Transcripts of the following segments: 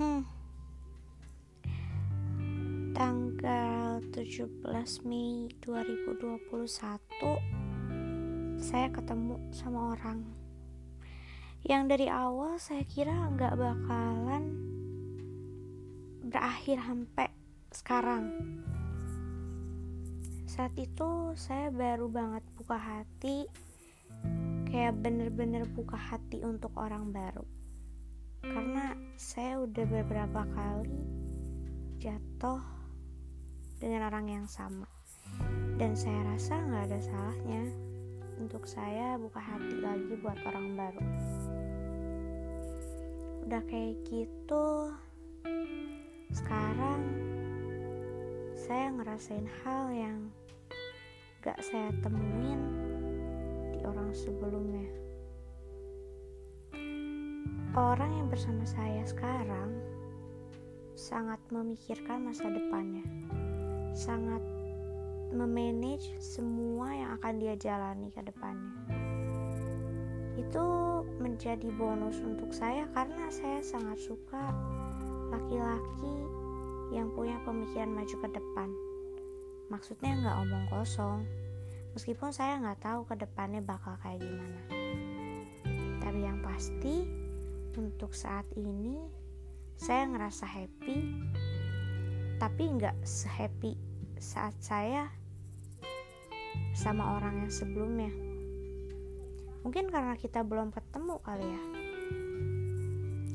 Hmm. Tanggal 17 Mei 2021 saya ketemu sama orang yang dari awal saya kira nggak bakalan berakhir sampai sekarang. Saat itu saya baru banget buka hati kayak bener-bener buka hati untuk orang baru karena saya udah beberapa kali jatuh dengan orang yang sama. Dan saya rasa nggak ada salahnya untuk saya buka hati lagi buat orang baru. Udah kayak gitu sekarang saya ngerasain hal yang gak saya temuin di orang sebelumnya orang yang bersama saya sekarang sangat memikirkan masa depannya sangat memanage semua yang akan dia jalani ke depannya. Itu menjadi bonus untuk saya karena saya sangat suka laki-laki yang punya pemikiran maju ke depan. Maksudnya nggak omong kosong, meskipun saya nggak tahu ke depannya bakal kayak gimana. Tapi yang pasti untuk saat ini saya ngerasa happy, tapi nggak sehappy saat saya sama orang yang sebelumnya. Mungkin karena kita belum ketemu kali ya.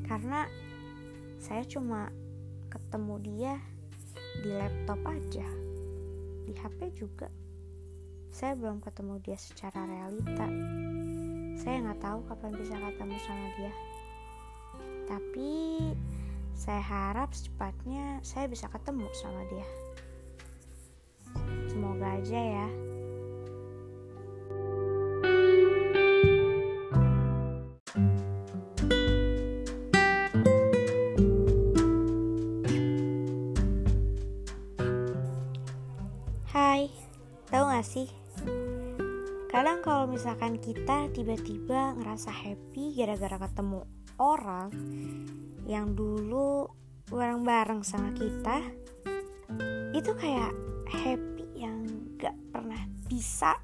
Karena saya cuma ketemu dia di laptop aja. Di HP juga. Saya belum ketemu dia secara realita. Saya nggak tahu kapan bisa ketemu sama dia. Tapi saya harap secepatnya saya bisa ketemu sama dia. Semoga aja ya. Hai, tahu gak sih? Kadang kalau misalkan kita tiba-tiba ngerasa happy gara-gara ketemu orang yang dulu bareng-bareng sama kita, itu kayak happy yang gak pernah bisa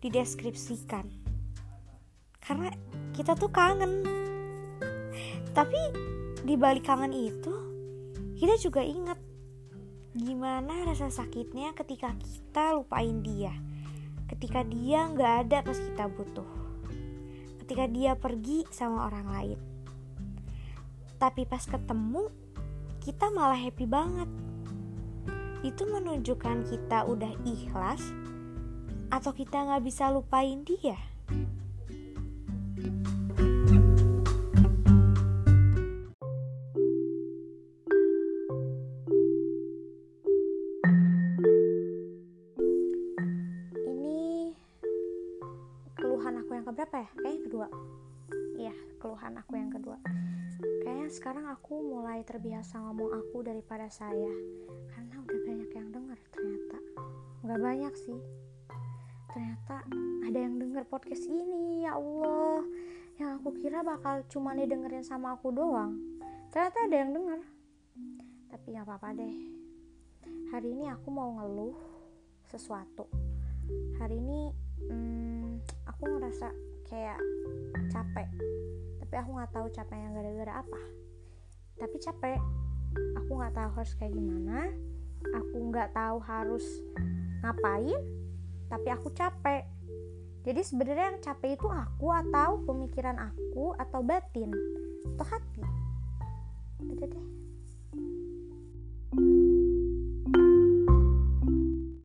dideskripsikan. Karena kita tuh kangen. Tapi di balik kangen itu, kita juga ingat gimana rasa sakitnya ketika kita lupain dia ketika dia nggak ada pas kita butuh ketika dia pergi sama orang lain tapi pas ketemu kita malah happy banget itu menunjukkan kita udah ikhlas atau kita nggak bisa lupain dia ini keluhan aku yang keberapa ya? Kayaknya kedua. Iya, keluhan aku yang kedua. Sekarang aku mulai terbiasa ngomong aku daripada saya. Karena udah banyak yang denger ternyata. Nggak banyak sih. Ternyata ada yang denger podcast ini, ya Allah. Yang aku kira bakal cuma didengerin sama aku doang. Ternyata ada yang denger. Tapi nggak apa-apa deh. Hari ini aku mau ngeluh sesuatu hari ini hmm, aku ngerasa kayak capek tapi aku nggak tahu capeknya gara-gara apa. Tapi capek. Aku nggak tahu harus kayak gimana. Aku nggak tahu harus ngapain tapi aku capek. Jadi sebenarnya yang capek itu aku atau pemikiran aku atau batin atau hati. Udah deh